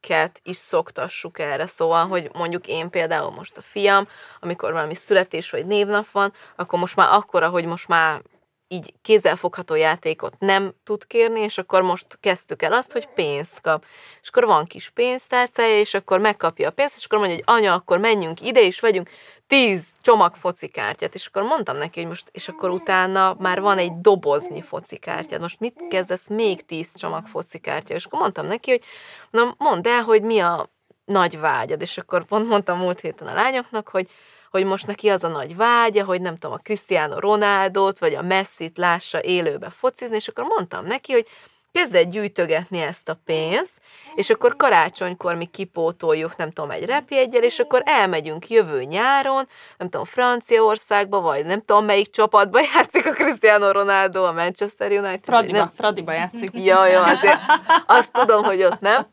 gyerekeinket is szoktassuk erre. Szóval, hogy mondjuk én például most a fiam, amikor valami születés vagy névnap van, akkor most már akkora, hogy most már így kézzelfogható játékot nem tud kérni, és akkor most kezdtük el azt, hogy pénzt kap. És akkor van kis pénztárcája, és akkor megkapja a pénzt, és akkor mondja, hogy anya, akkor menjünk ide, és vegyünk tíz csomag focikártyát, és akkor mondtam neki, hogy most, és akkor utána már van egy doboznyi focikártyát, most mit kezdesz még tíz csomag focikártya, és akkor mondtam neki, hogy na mondd el, hogy mi a nagy vágyad, és akkor pont mondtam múlt héten a lányoknak, hogy hogy most neki az a nagy vágya, hogy nem tudom, a Cristiano Ronaldot, vagy a Messit lássa élőbe focizni, és akkor mondtam neki, hogy kezd el gyűjtögetni ezt a pénzt, és akkor karácsonykor mi kipótoljuk, nem tudom, egy repjegyel, és akkor elmegyünk jövő nyáron, nem tudom, Franciaországba, vagy nem tudom, melyik csapatba [laughs] játszik a Cristiano Ronaldo, a Manchester United. Fradiba, nem, Fradiba játszik. Ja, jó, azért azt tudom, hogy ott nem.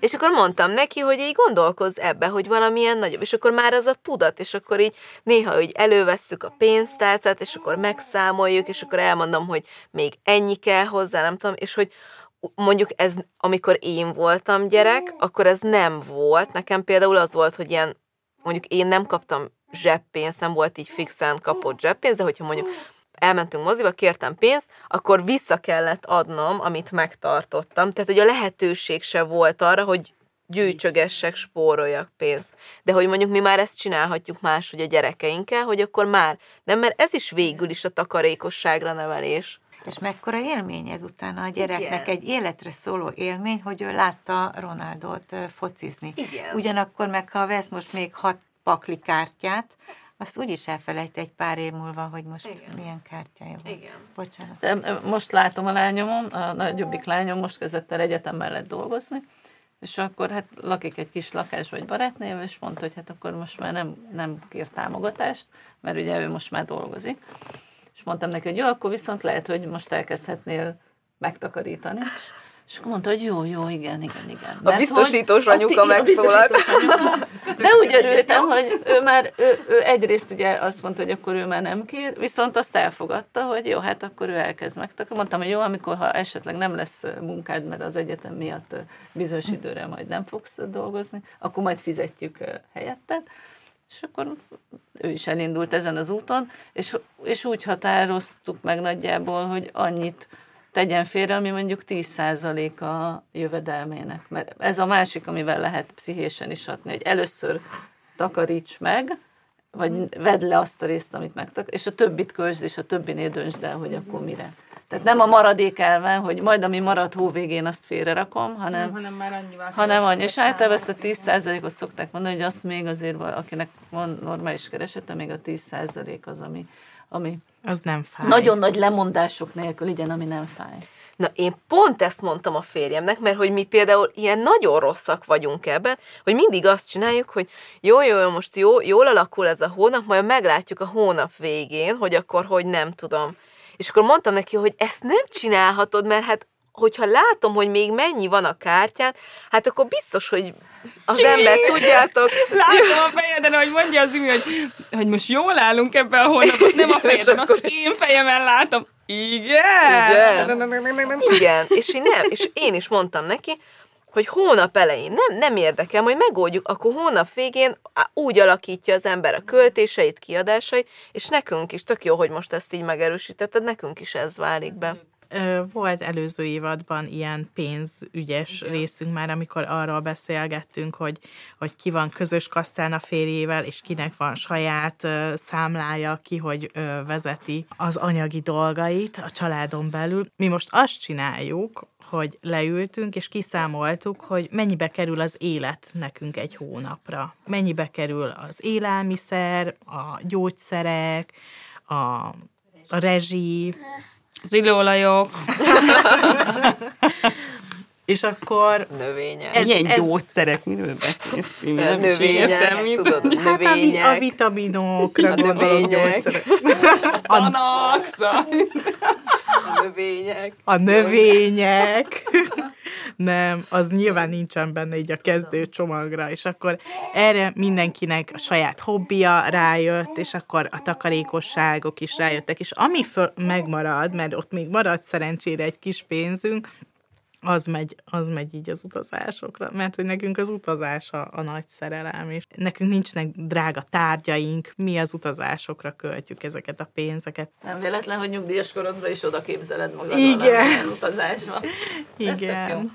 És akkor mondtam neki, hogy így gondolkozz ebbe, hogy valamilyen nagyobb, és akkor már az a tudat, és akkor így néha hogy elővesszük a pénztárcát, és akkor megszámoljuk, és akkor elmondom, hogy még ennyi kell hozzá, nem tudom, és hogy mondjuk ez, amikor én voltam gyerek, akkor ez nem volt. Nekem például az volt, hogy ilyen, mondjuk én nem kaptam zseppénzt, nem volt így fixen kapott zseppénzt, de hogyha mondjuk elmentünk moziba, kértem pénzt, akkor vissza kellett adnom, amit megtartottam. Tehát, hogy a lehetőség se volt arra, hogy gyűjtsögessek, spóroljak pénzt. De hogy mondjuk mi már ezt csinálhatjuk más, hogy a gyerekeinkkel, hogy akkor már nem, mert ez is végül is a takarékosságra nevelés. És mekkora élmény ez utána a gyereknek, Igen. egy életre szóló élmény, hogy ő látta Ronaldot focizni. Igen. Ugyanakkor meg, ha vesz most még hat pakli kártyát, azt úgyis elfelejt egy pár év múlva, hogy most Igen. milyen kártyája van. Igen. Bocsánat. De most látom a lányomon, a nagyobbik lányom most kezdett el egyetem mellett dolgozni, és akkor hát lakik egy kis lakás vagy barátnév, és mondta, hogy hát akkor most már nem, nem kér támogatást, mert ugye ő most már dolgozik. Mondtam neki, hogy jó, akkor viszont lehet, hogy most elkezdhetnél megtakarítani. És, akkor mondta, hogy jó, jó, igen, igen, igen. A biztosítós hogy- anyuka megszólalt. De úgy örültem, hogy ő már, ő, ő egyrészt ugye azt mondta, hogy akkor ő már nem kér, viszont azt elfogadta, hogy jó, hát akkor ő elkezd megtakarítani. Mondtam, hogy jó, amikor ha esetleg nem lesz munkád, mert az egyetem miatt bizonyos időre majd nem fogsz dolgozni, akkor majd fizetjük helyetted. És akkor ő is elindult ezen az úton, és, és úgy határoztuk meg nagyjából, hogy annyit tegyen félre, ami mondjuk 10% a jövedelmének. Mert ez a másik, amivel lehet pszichésen is hatni, hogy először takaríts meg, vagy vedd le azt a részt, amit megtak, és a többit költsd, és a többinél döntsd el, hogy akkor mire. Tehát nem a maradék elven, hogy majd ami marad hó végén, azt félre rakom, hanem, hanem már annyival hanem annyi. És általában ezt a 10%-ot szokták mondani, hogy azt még azért, akinek van normális keresete, még a 10% az, ami, ami Az nem fáj. nagyon nagy lemondások nélkül legyen, ami nem fáj. Na, én pont ezt mondtam a férjemnek, mert hogy mi például ilyen nagyon rosszak vagyunk ebben, hogy mindig azt csináljuk, hogy jó, jó, jó, most jó, jól alakul ez a hónap, majd meglátjuk a hónap végén, hogy akkor hogy nem tudom. És akkor mondtam neki, hogy ezt nem csinálhatod, mert hát hogyha látom, hogy még mennyi van a kártyán, hát akkor biztos, hogy az Csí! ember, tudjátok, Látom a fejeden, hogy mondja az imi, hogy, hogy most jól állunk ebben a hónapban, nem a [laughs] fejeden, azt én fejemen látom. Igen? Igen. Igen, és én, nem, és én is mondtam neki, hogy hónap elején nem, nem érdekel, majd megoldjuk, akkor hónap végén úgy alakítja az ember a költéseit, kiadásait, és nekünk is, tök jó, hogy most ezt így megerősítetted, nekünk is ez válik be. Volt előző évadban ilyen pénzügyes Igen. részünk már, amikor arról beszélgettünk, hogy, hogy ki van közös kasszán a férjével, és kinek van saját számlája, ki hogy vezeti az anyagi dolgait a családon belül. Mi most azt csináljuk, hogy leültünk, és kiszámoltuk, hogy mennyibe kerül az élet nekünk egy hónapra. Mennyibe kerül az élelmiszer, a gyógyszerek, a, a rezsi, Az illóolajok, [laughs] és akkor Növények. Ez- ilyen ez- gyógyszerek, miről beszélsz? Nem is növények, értem, mit. tudod, hát a, a növények. vitaminokra A növények. A szanax, a... A növények. A növények. Nem, az nyilván nincsen benne így a kezdő csomagra, és akkor erre mindenkinek a saját hobbija rájött, és akkor a takarékosságok is rájöttek, és ami föl megmarad, mert ott még marad szerencsére egy kis pénzünk, az megy, az megy így az utazásokra, mert hogy nekünk az utazás a, a nagy szerelem, és nekünk nincsenek drága tárgyaink, mi az utazásokra költjük ezeket a pénzeket. Nem véletlen, hogy nyugdíjas korodra is oda képzeled magad Igen. Igen. Ez tök jó. Igen.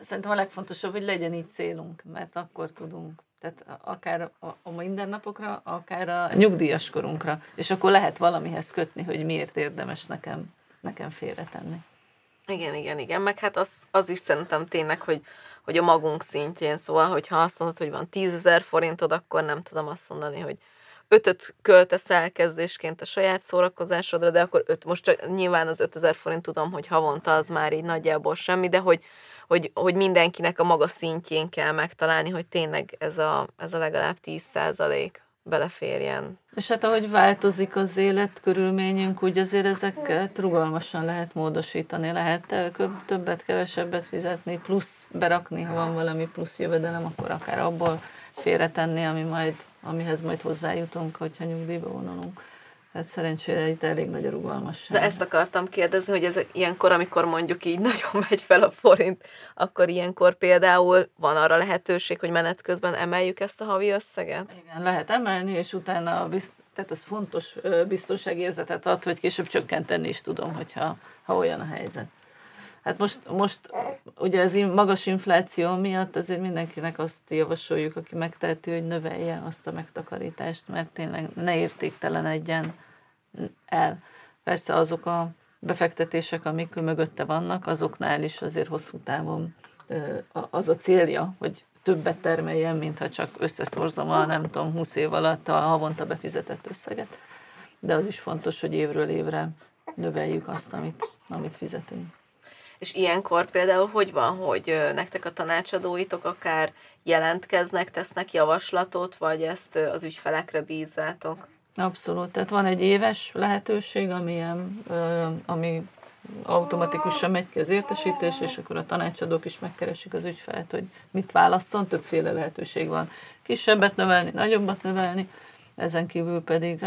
Szerintem a legfontosabb, hogy legyen így célunk, mert akkor tudunk. Tehát akár a, a mindennapokra, akár a nyugdíjas korunkra. És akkor lehet valamihez kötni, hogy miért érdemes nekem, nekem félretenni. Igen, igen, igen, meg hát az, az is szerintem tényleg, hogy, hogy a magunk szintjén, szóval, hogyha azt mondod, hogy van 10 ezer forintod, akkor nem tudom azt mondani, hogy ötöt költesz elkezdésként a saját szórakozásodra, de akkor öt, most csak nyilván az 5000 forint tudom, hogy havonta az már így nagyjából semmi, de hogy, hogy, hogy mindenkinek a maga szintjén kell megtalálni, hogy tényleg ez a, ez a legalább 10 százalék. Beleférjen. És hát ahogy változik az élet körülményünk, úgy azért ezeket rugalmasan lehet módosítani, lehet többet, kevesebbet fizetni, plusz berakni, ha van valami plusz jövedelem, akkor akár abból félretenni, ami majd, amihez majd hozzájutunk, hogyha nyugdíjba vonulunk. Hát szerencsére itt elég nagy a rugalmasság. De ezt akartam kérdezni, hogy ez ilyenkor, amikor mondjuk így [laughs] nagyon megy fel a forint, akkor ilyenkor például van arra lehetőség, hogy menet közben emeljük ezt a havi összeget? Igen, lehet emelni, és utána bizt, tehát az fontos biztonságérzetet ad, hogy később csökkenteni is tudom, hogyha ha olyan a helyzet. Hát most, most ugye az magas infláció miatt azért mindenkinek azt javasoljuk, aki megteheti, hogy növelje azt a megtakarítást, mert tényleg ne értéktelenedjen el. Persze azok a befektetések, amik mögötte vannak, azoknál is azért hosszú távon az a célja, hogy többet termeljen, mint ha csak összeszorzom a nem tudom, 20 év alatt a havonta befizetett összeget. De az is fontos, hogy évről évre növeljük azt, amit, amit fizetünk. És ilyenkor például hogy van, hogy nektek a tanácsadóitok akár jelentkeznek, tesznek javaslatot, vagy ezt az ügyfelekre bízzátok? Abszolút, tehát van egy éves lehetőség, amilyen, ami automatikusan megy ki az értesítés, és akkor a tanácsadók is megkeresik az ügyfelet, hogy mit válasszon, többféle lehetőség van. Kisebbet növelni, nagyobbat növelni, ezen kívül pedig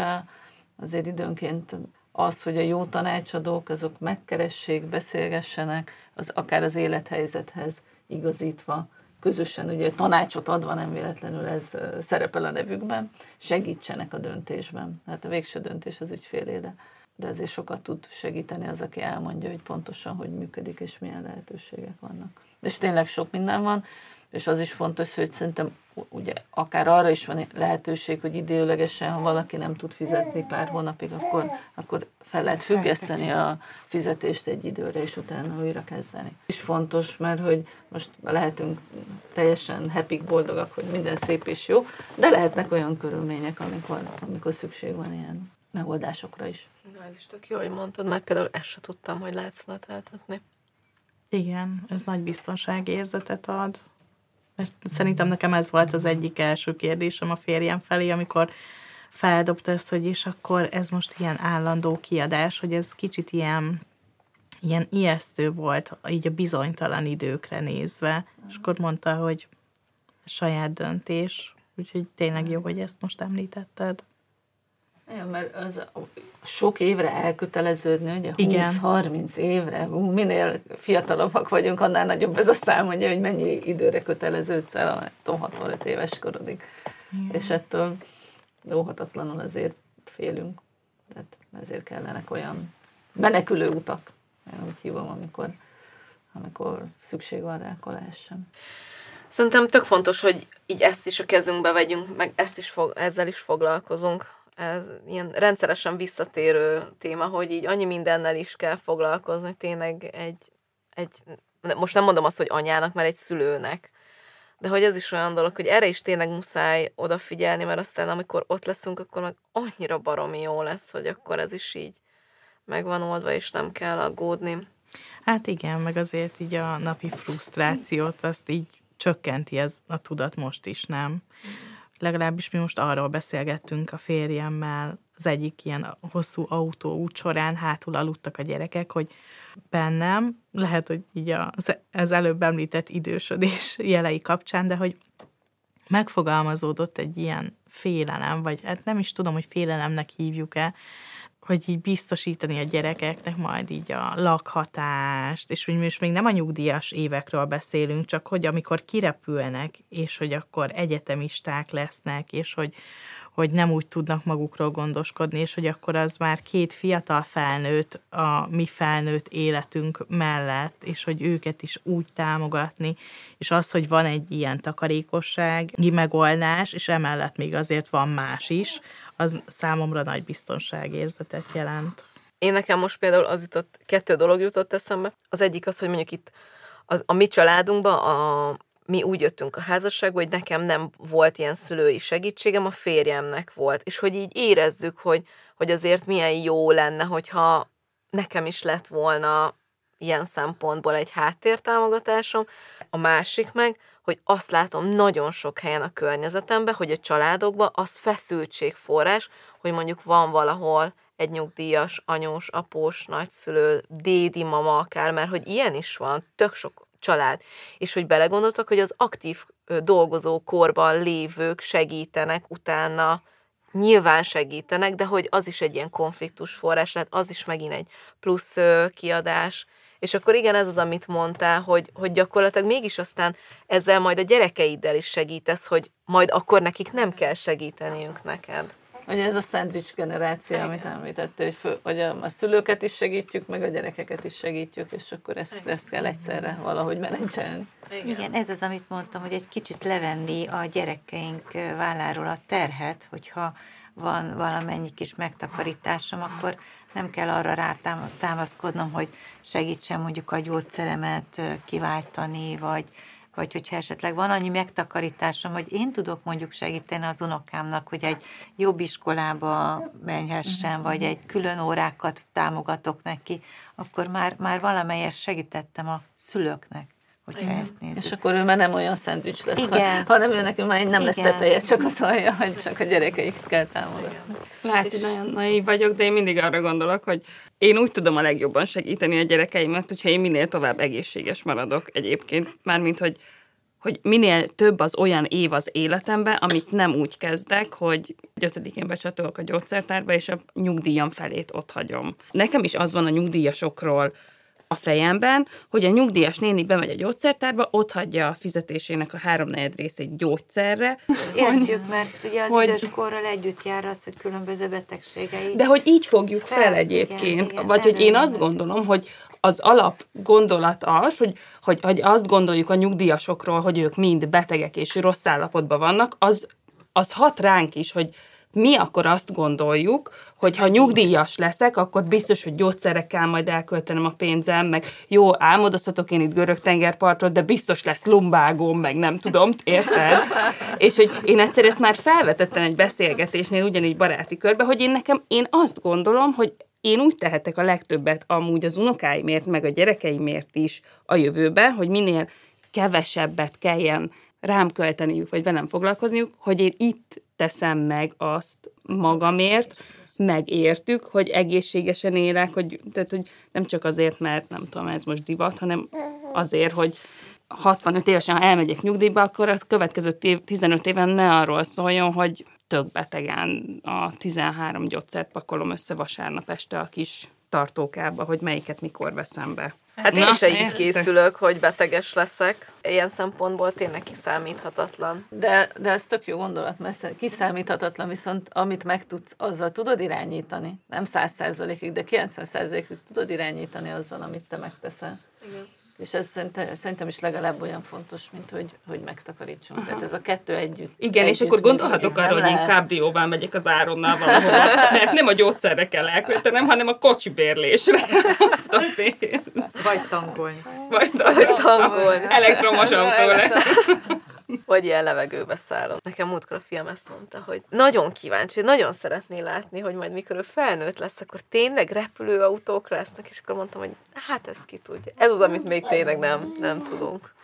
azért időnként az, hogy a jó tanácsadók azok megkeressék, beszélgessenek, az akár az élethelyzethez igazítva közösen ugye tanácsot adva, nem véletlenül ez szerepel a nevükben, segítsenek a döntésben. Hát a végső döntés az ügyfélé, de, de azért sokat tud segíteni az, aki elmondja, hogy pontosan hogy működik és milyen lehetőségek vannak. És tényleg sok minden van, és az is fontos, hogy szerintem ugye akár arra is van lehetőség, hogy időlegesen, ha valaki nem tud fizetni pár hónapig, akkor, akkor fel lehet függeszteni a fizetést egy időre, és utána újra kezdeni. És fontos, mert hogy most lehetünk teljesen happy, boldogak, hogy minden szép és jó, de lehetnek olyan körülmények, amikor, amikor szükség van ilyen megoldásokra is. Na, ez is tök jó, hogy mondtad, mert például ezt se tudtam, hogy lehet szonatáltatni. Igen, ez nagy biztonságérzetet ad. Mert szerintem nekem ez volt az egyik első kérdésem a férjem felé, amikor feldobta ezt, hogy és akkor ez most ilyen állandó kiadás, hogy ez kicsit ilyen, ilyen ijesztő volt, így a bizonytalan időkre nézve. És akkor mondta, hogy saját döntés, úgyhogy tényleg jó, hogy ezt most említetted. Igen, mert az sok évre elköteleződni, ugye 20-30 évre, hú, minél fiatalabbak vagyunk, annál nagyobb ez a szám, ugye, hogy mennyi időre köteleződsz el a 65 éves korodig. Igen. És ettől óhatatlanul azért félünk. Tehát ezért kellenek olyan menekülő utak, én úgy hívom, amikor, amikor szükség van rá, akkor lehessen. Szerintem tök fontos, hogy így ezt is a kezünkbe vegyünk, meg ezt is fog, ezzel is foglalkozunk ez ilyen rendszeresen visszatérő téma, hogy így annyi mindennel is kell foglalkozni, tényleg egy, egy most nem mondom azt, hogy anyának, mert egy szülőnek, de hogy ez is olyan dolog, hogy erre is tényleg muszáj odafigyelni, mert aztán amikor ott leszünk, akkor meg annyira baromi jó lesz, hogy akkor ez is így megvan oldva, és nem kell aggódni. Hát igen, meg azért így a napi frusztrációt, azt így csökkenti ez a tudat most is, nem? Mm legalábbis mi most arról beszélgettünk a férjemmel, az egyik ilyen hosszú autóút során hátul aludtak a gyerekek, hogy bennem, lehet, hogy így az, az előbb említett idősödés [laughs] jelei kapcsán, de hogy megfogalmazódott egy ilyen félelem, vagy hát nem is tudom, hogy félelemnek hívjuk-e, hogy így biztosítani a gyerekeknek majd így a lakhatást, és hogy most még nem a nyugdíjas évekről beszélünk, csak hogy amikor kirepülnek, és hogy akkor egyetemisták lesznek, és hogy, hogy nem úgy tudnak magukról gondoskodni, és hogy akkor az már két fiatal felnőtt a mi felnőtt életünk mellett, és hogy őket is úgy támogatni, és az, hogy van egy ilyen takarékossági megoldás, és emellett még azért van más is, az számomra nagy biztonságérzetet jelent. Én nekem most például az jutott, kettő dolog jutott eszembe. Az egyik az, hogy mondjuk itt a, a mi családunkban a, mi úgy jöttünk a házasságba, hogy nekem nem volt ilyen szülői segítségem, a férjemnek volt. És hogy így érezzük, hogy, hogy azért milyen jó lenne, hogyha nekem is lett volna ilyen szempontból egy háttértámogatásom. a másik meg, hogy azt látom nagyon sok helyen a környezetemben, hogy a családokban az feszültségforrás, hogy mondjuk van valahol egy nyugdíjas, anyós, após, nagyszülő, dédi mama akár, mert hogy ilyen is van, tök sok család, és hogy belegondoltak, hogy az aktív dolgozó korban lévők segítenek utána, nyilván segítenek, de hogy az is egy ilyen konfliktus forrás, tehát az is megint egy plusz kiadás, és akkor igen, ez az, amit mondtál, hogy, hogy gyakorlatilag mégis aztán ezzel majd a gyerekeiddel is segítesz, hogy majd akkor nekik nem kell segíteniünk neked. Ugye ez a szendvics generáció, Igen. amit említette, hogy, fő, hogy a, a szülőket is segítjük, meg a gyerekeket is segítjük, és akkor ezt, ezt kell egyszerre valahogy menedzselni. Igen. Igen, ez az, amit mondtam, hogy egy kicsit levenni a gyerekeink válláról a terhet, hogyha van valamennyi kis megtakarításom, akkor nem kell arra rátámaszkodnom, hogy segítsen mondjuk a gyógyszeremet kiváltani, vagy, vagy hogyha esetleg van annyi megtakarításom, hogy én tudok mondjuk segíteni az unokámnak, hogy egy jobb iskolába menhessen, mhm. vagy egy külön órákat támogatok neki, akkor már, már valamelyes segítettem a szülőknek hogyha Igen. ezt nézzük. És akkor ő már nem olyan szendvics lesz, Igen. hanem ő nekünk már nem lesz teteje, csak az hallja, hogy csak a gyerekeiket kell támogatni. Lehet, hogy nagyon naív vagyok, de én mindig arra gondolok, hogy én úgy tudom a legjobban segíteni a gyerekeimet, hogyha én minél tovább egészséges maradok egyébként, mármint, hogy hogy minél több az olyan év az életemben, amit nem úgy kezdek, hogy ötödikén becsatolok a gyógyszertárba, és a nyugdíjam felét ott hagyom. Nekem is az van a nyugdíjasokról, a fejemben, hogy a nyugdíjas néni bemegy a gyógyszertárba, ott hagyja a fizetésének a háromnegyed részét gyógyszerre. Értjük, mert ugye az hogy, időskorral együtt jár az, hogy különböző betegségei. De hogy így fogjuk fel, fel egyébként. Igen, igen, Vagy hogy én azt gondolom, hogy az alap gondolat az, hogy, hogy, hogy azt gondoljuk a nyugdíjasokról, hogy ők mind betegek és rossz állapotban vannak, az, az hat ránk is, hogy mi akkor azt gondoljuk, hogy ha nyugdíjas leszek, akkor biztos, hogy gyógyszerekkel majd elköltenem a pénzem, meg jó, álmodozhatok én itt görög tengerpartot, de biztos lesz lumbágóm, meg nem tudom, érted? És hogy én egyszer ezt már felvetettem egy beszélgetésnél, ugyanígy baráti körbe, hogy én nekem, én azt gondolom, hogy én úgy tehetek a legtöbbet amúgy az unokáimért, meg a gyerekeimért is a jövőben, hogy minél kevesebbet kelljen rám költeniük, vagy velem foglalkozniuk, hogy én itt teszem meg azt magamért, megértük, hogy egészségesen élek, hogy, tehát, hogy nem csak azért, mert nem tudom, ez most divat, hanem azért, hogy 65 évesen, ha elmegyek nyugdíjba, akkor a következő 15 éven ne arról szóljon, hogy tök betegen a 13 gyógyszert pakolom össze vasárnap este a kis tartókába, hogy melyiket mikor veszem be. Hát én is így készülök, hogy beteges leszek. Ilyen szempontból tényleg kiszámíthatatlan. De, de ez tök jó gondolat, mert kiszámíthatatlan, viszont amit megtudsz, azzal tudod irányítani. Nem száz százalékig, de 90 százalékig tudod irányítani azzal, amit te megteszel. Igen. És ez szerintem is legalább olyan fontos, mint hogy, hogy megtakarítsunk. Aha. Tehát ez a kettő együtt. Igen, együtt, és akkor gondolhatok arra, hogy én kábrióval megyek az áronnal valahol, mert nem a gyógyszerre kell elköltenem, hanem a kocsi bérlésre. [laughs] Azt a pénzt. Vagy tankolni. Vagy tankolni. Elektromos autó lesz. Vagy ilyen levegőbe szállom. Nekem múltkor a fiam ezt mondta, hogy nagyon kíváncsi, nagyon szeretné látni, hogy majd mikor ő felnőtt lesz, akkor tényleg repülőautók lesznek, és akkor mondtam, hogy hát ezt ki tudja. Ez az, amit még tényleg nem, nem tudunk.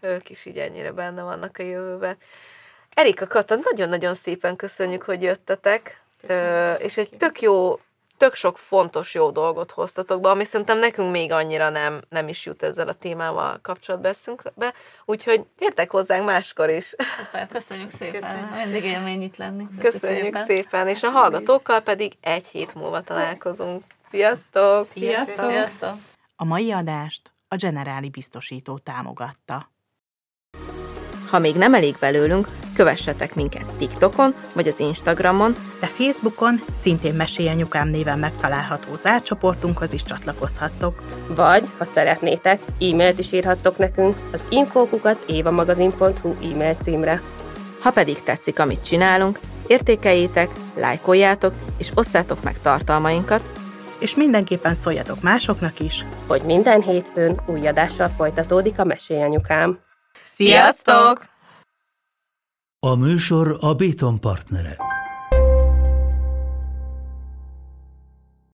Ők is így ennyire benne vannak a jövőben. Erika Kata, nagyon-nagyon szépen köszönjük, hogy jöttetek, Köszönöm. és egy tök jó tök sok fontos jó dolgot hoztatok be, ami szerintem nekünk még annyira nem, nem is jut ezzel a témával kapcsolatba be, úgyhogy értek hozzánk máskor is. Szuper, köszönjük szépen, köszönjük mindig élmény itt lenni. Köszönjük szépen. szépen, és a hallgatókkal pedig egy hét múlva találkozunk. Sziasztok! Sziasztok! Sziasztok. A mai adást a Generáli Biztosító támogatta. Ha még nem elég belőlünk, kövessetek minket TikTokon vagy az Instagramon, de Facebookon szintén Mesélyanyukám néven megtalálható zárcsoportunkhoz is csatlakozhattok. Vagy, ha szeretnétek, e-mailt is írhattok nekünk az infókukat évamagazin.hu e-mail címre. Ha pedig tetszik, amit csinálunk, értékeljétek, lájkoljátok és osszátok meg tartalmainkat, és mindenképpen szóljatok másoknak is, hogy minden hétfőn új adással folytatódik a Mesélyanyukám. Sziasztok! A műsor a Béton partnere.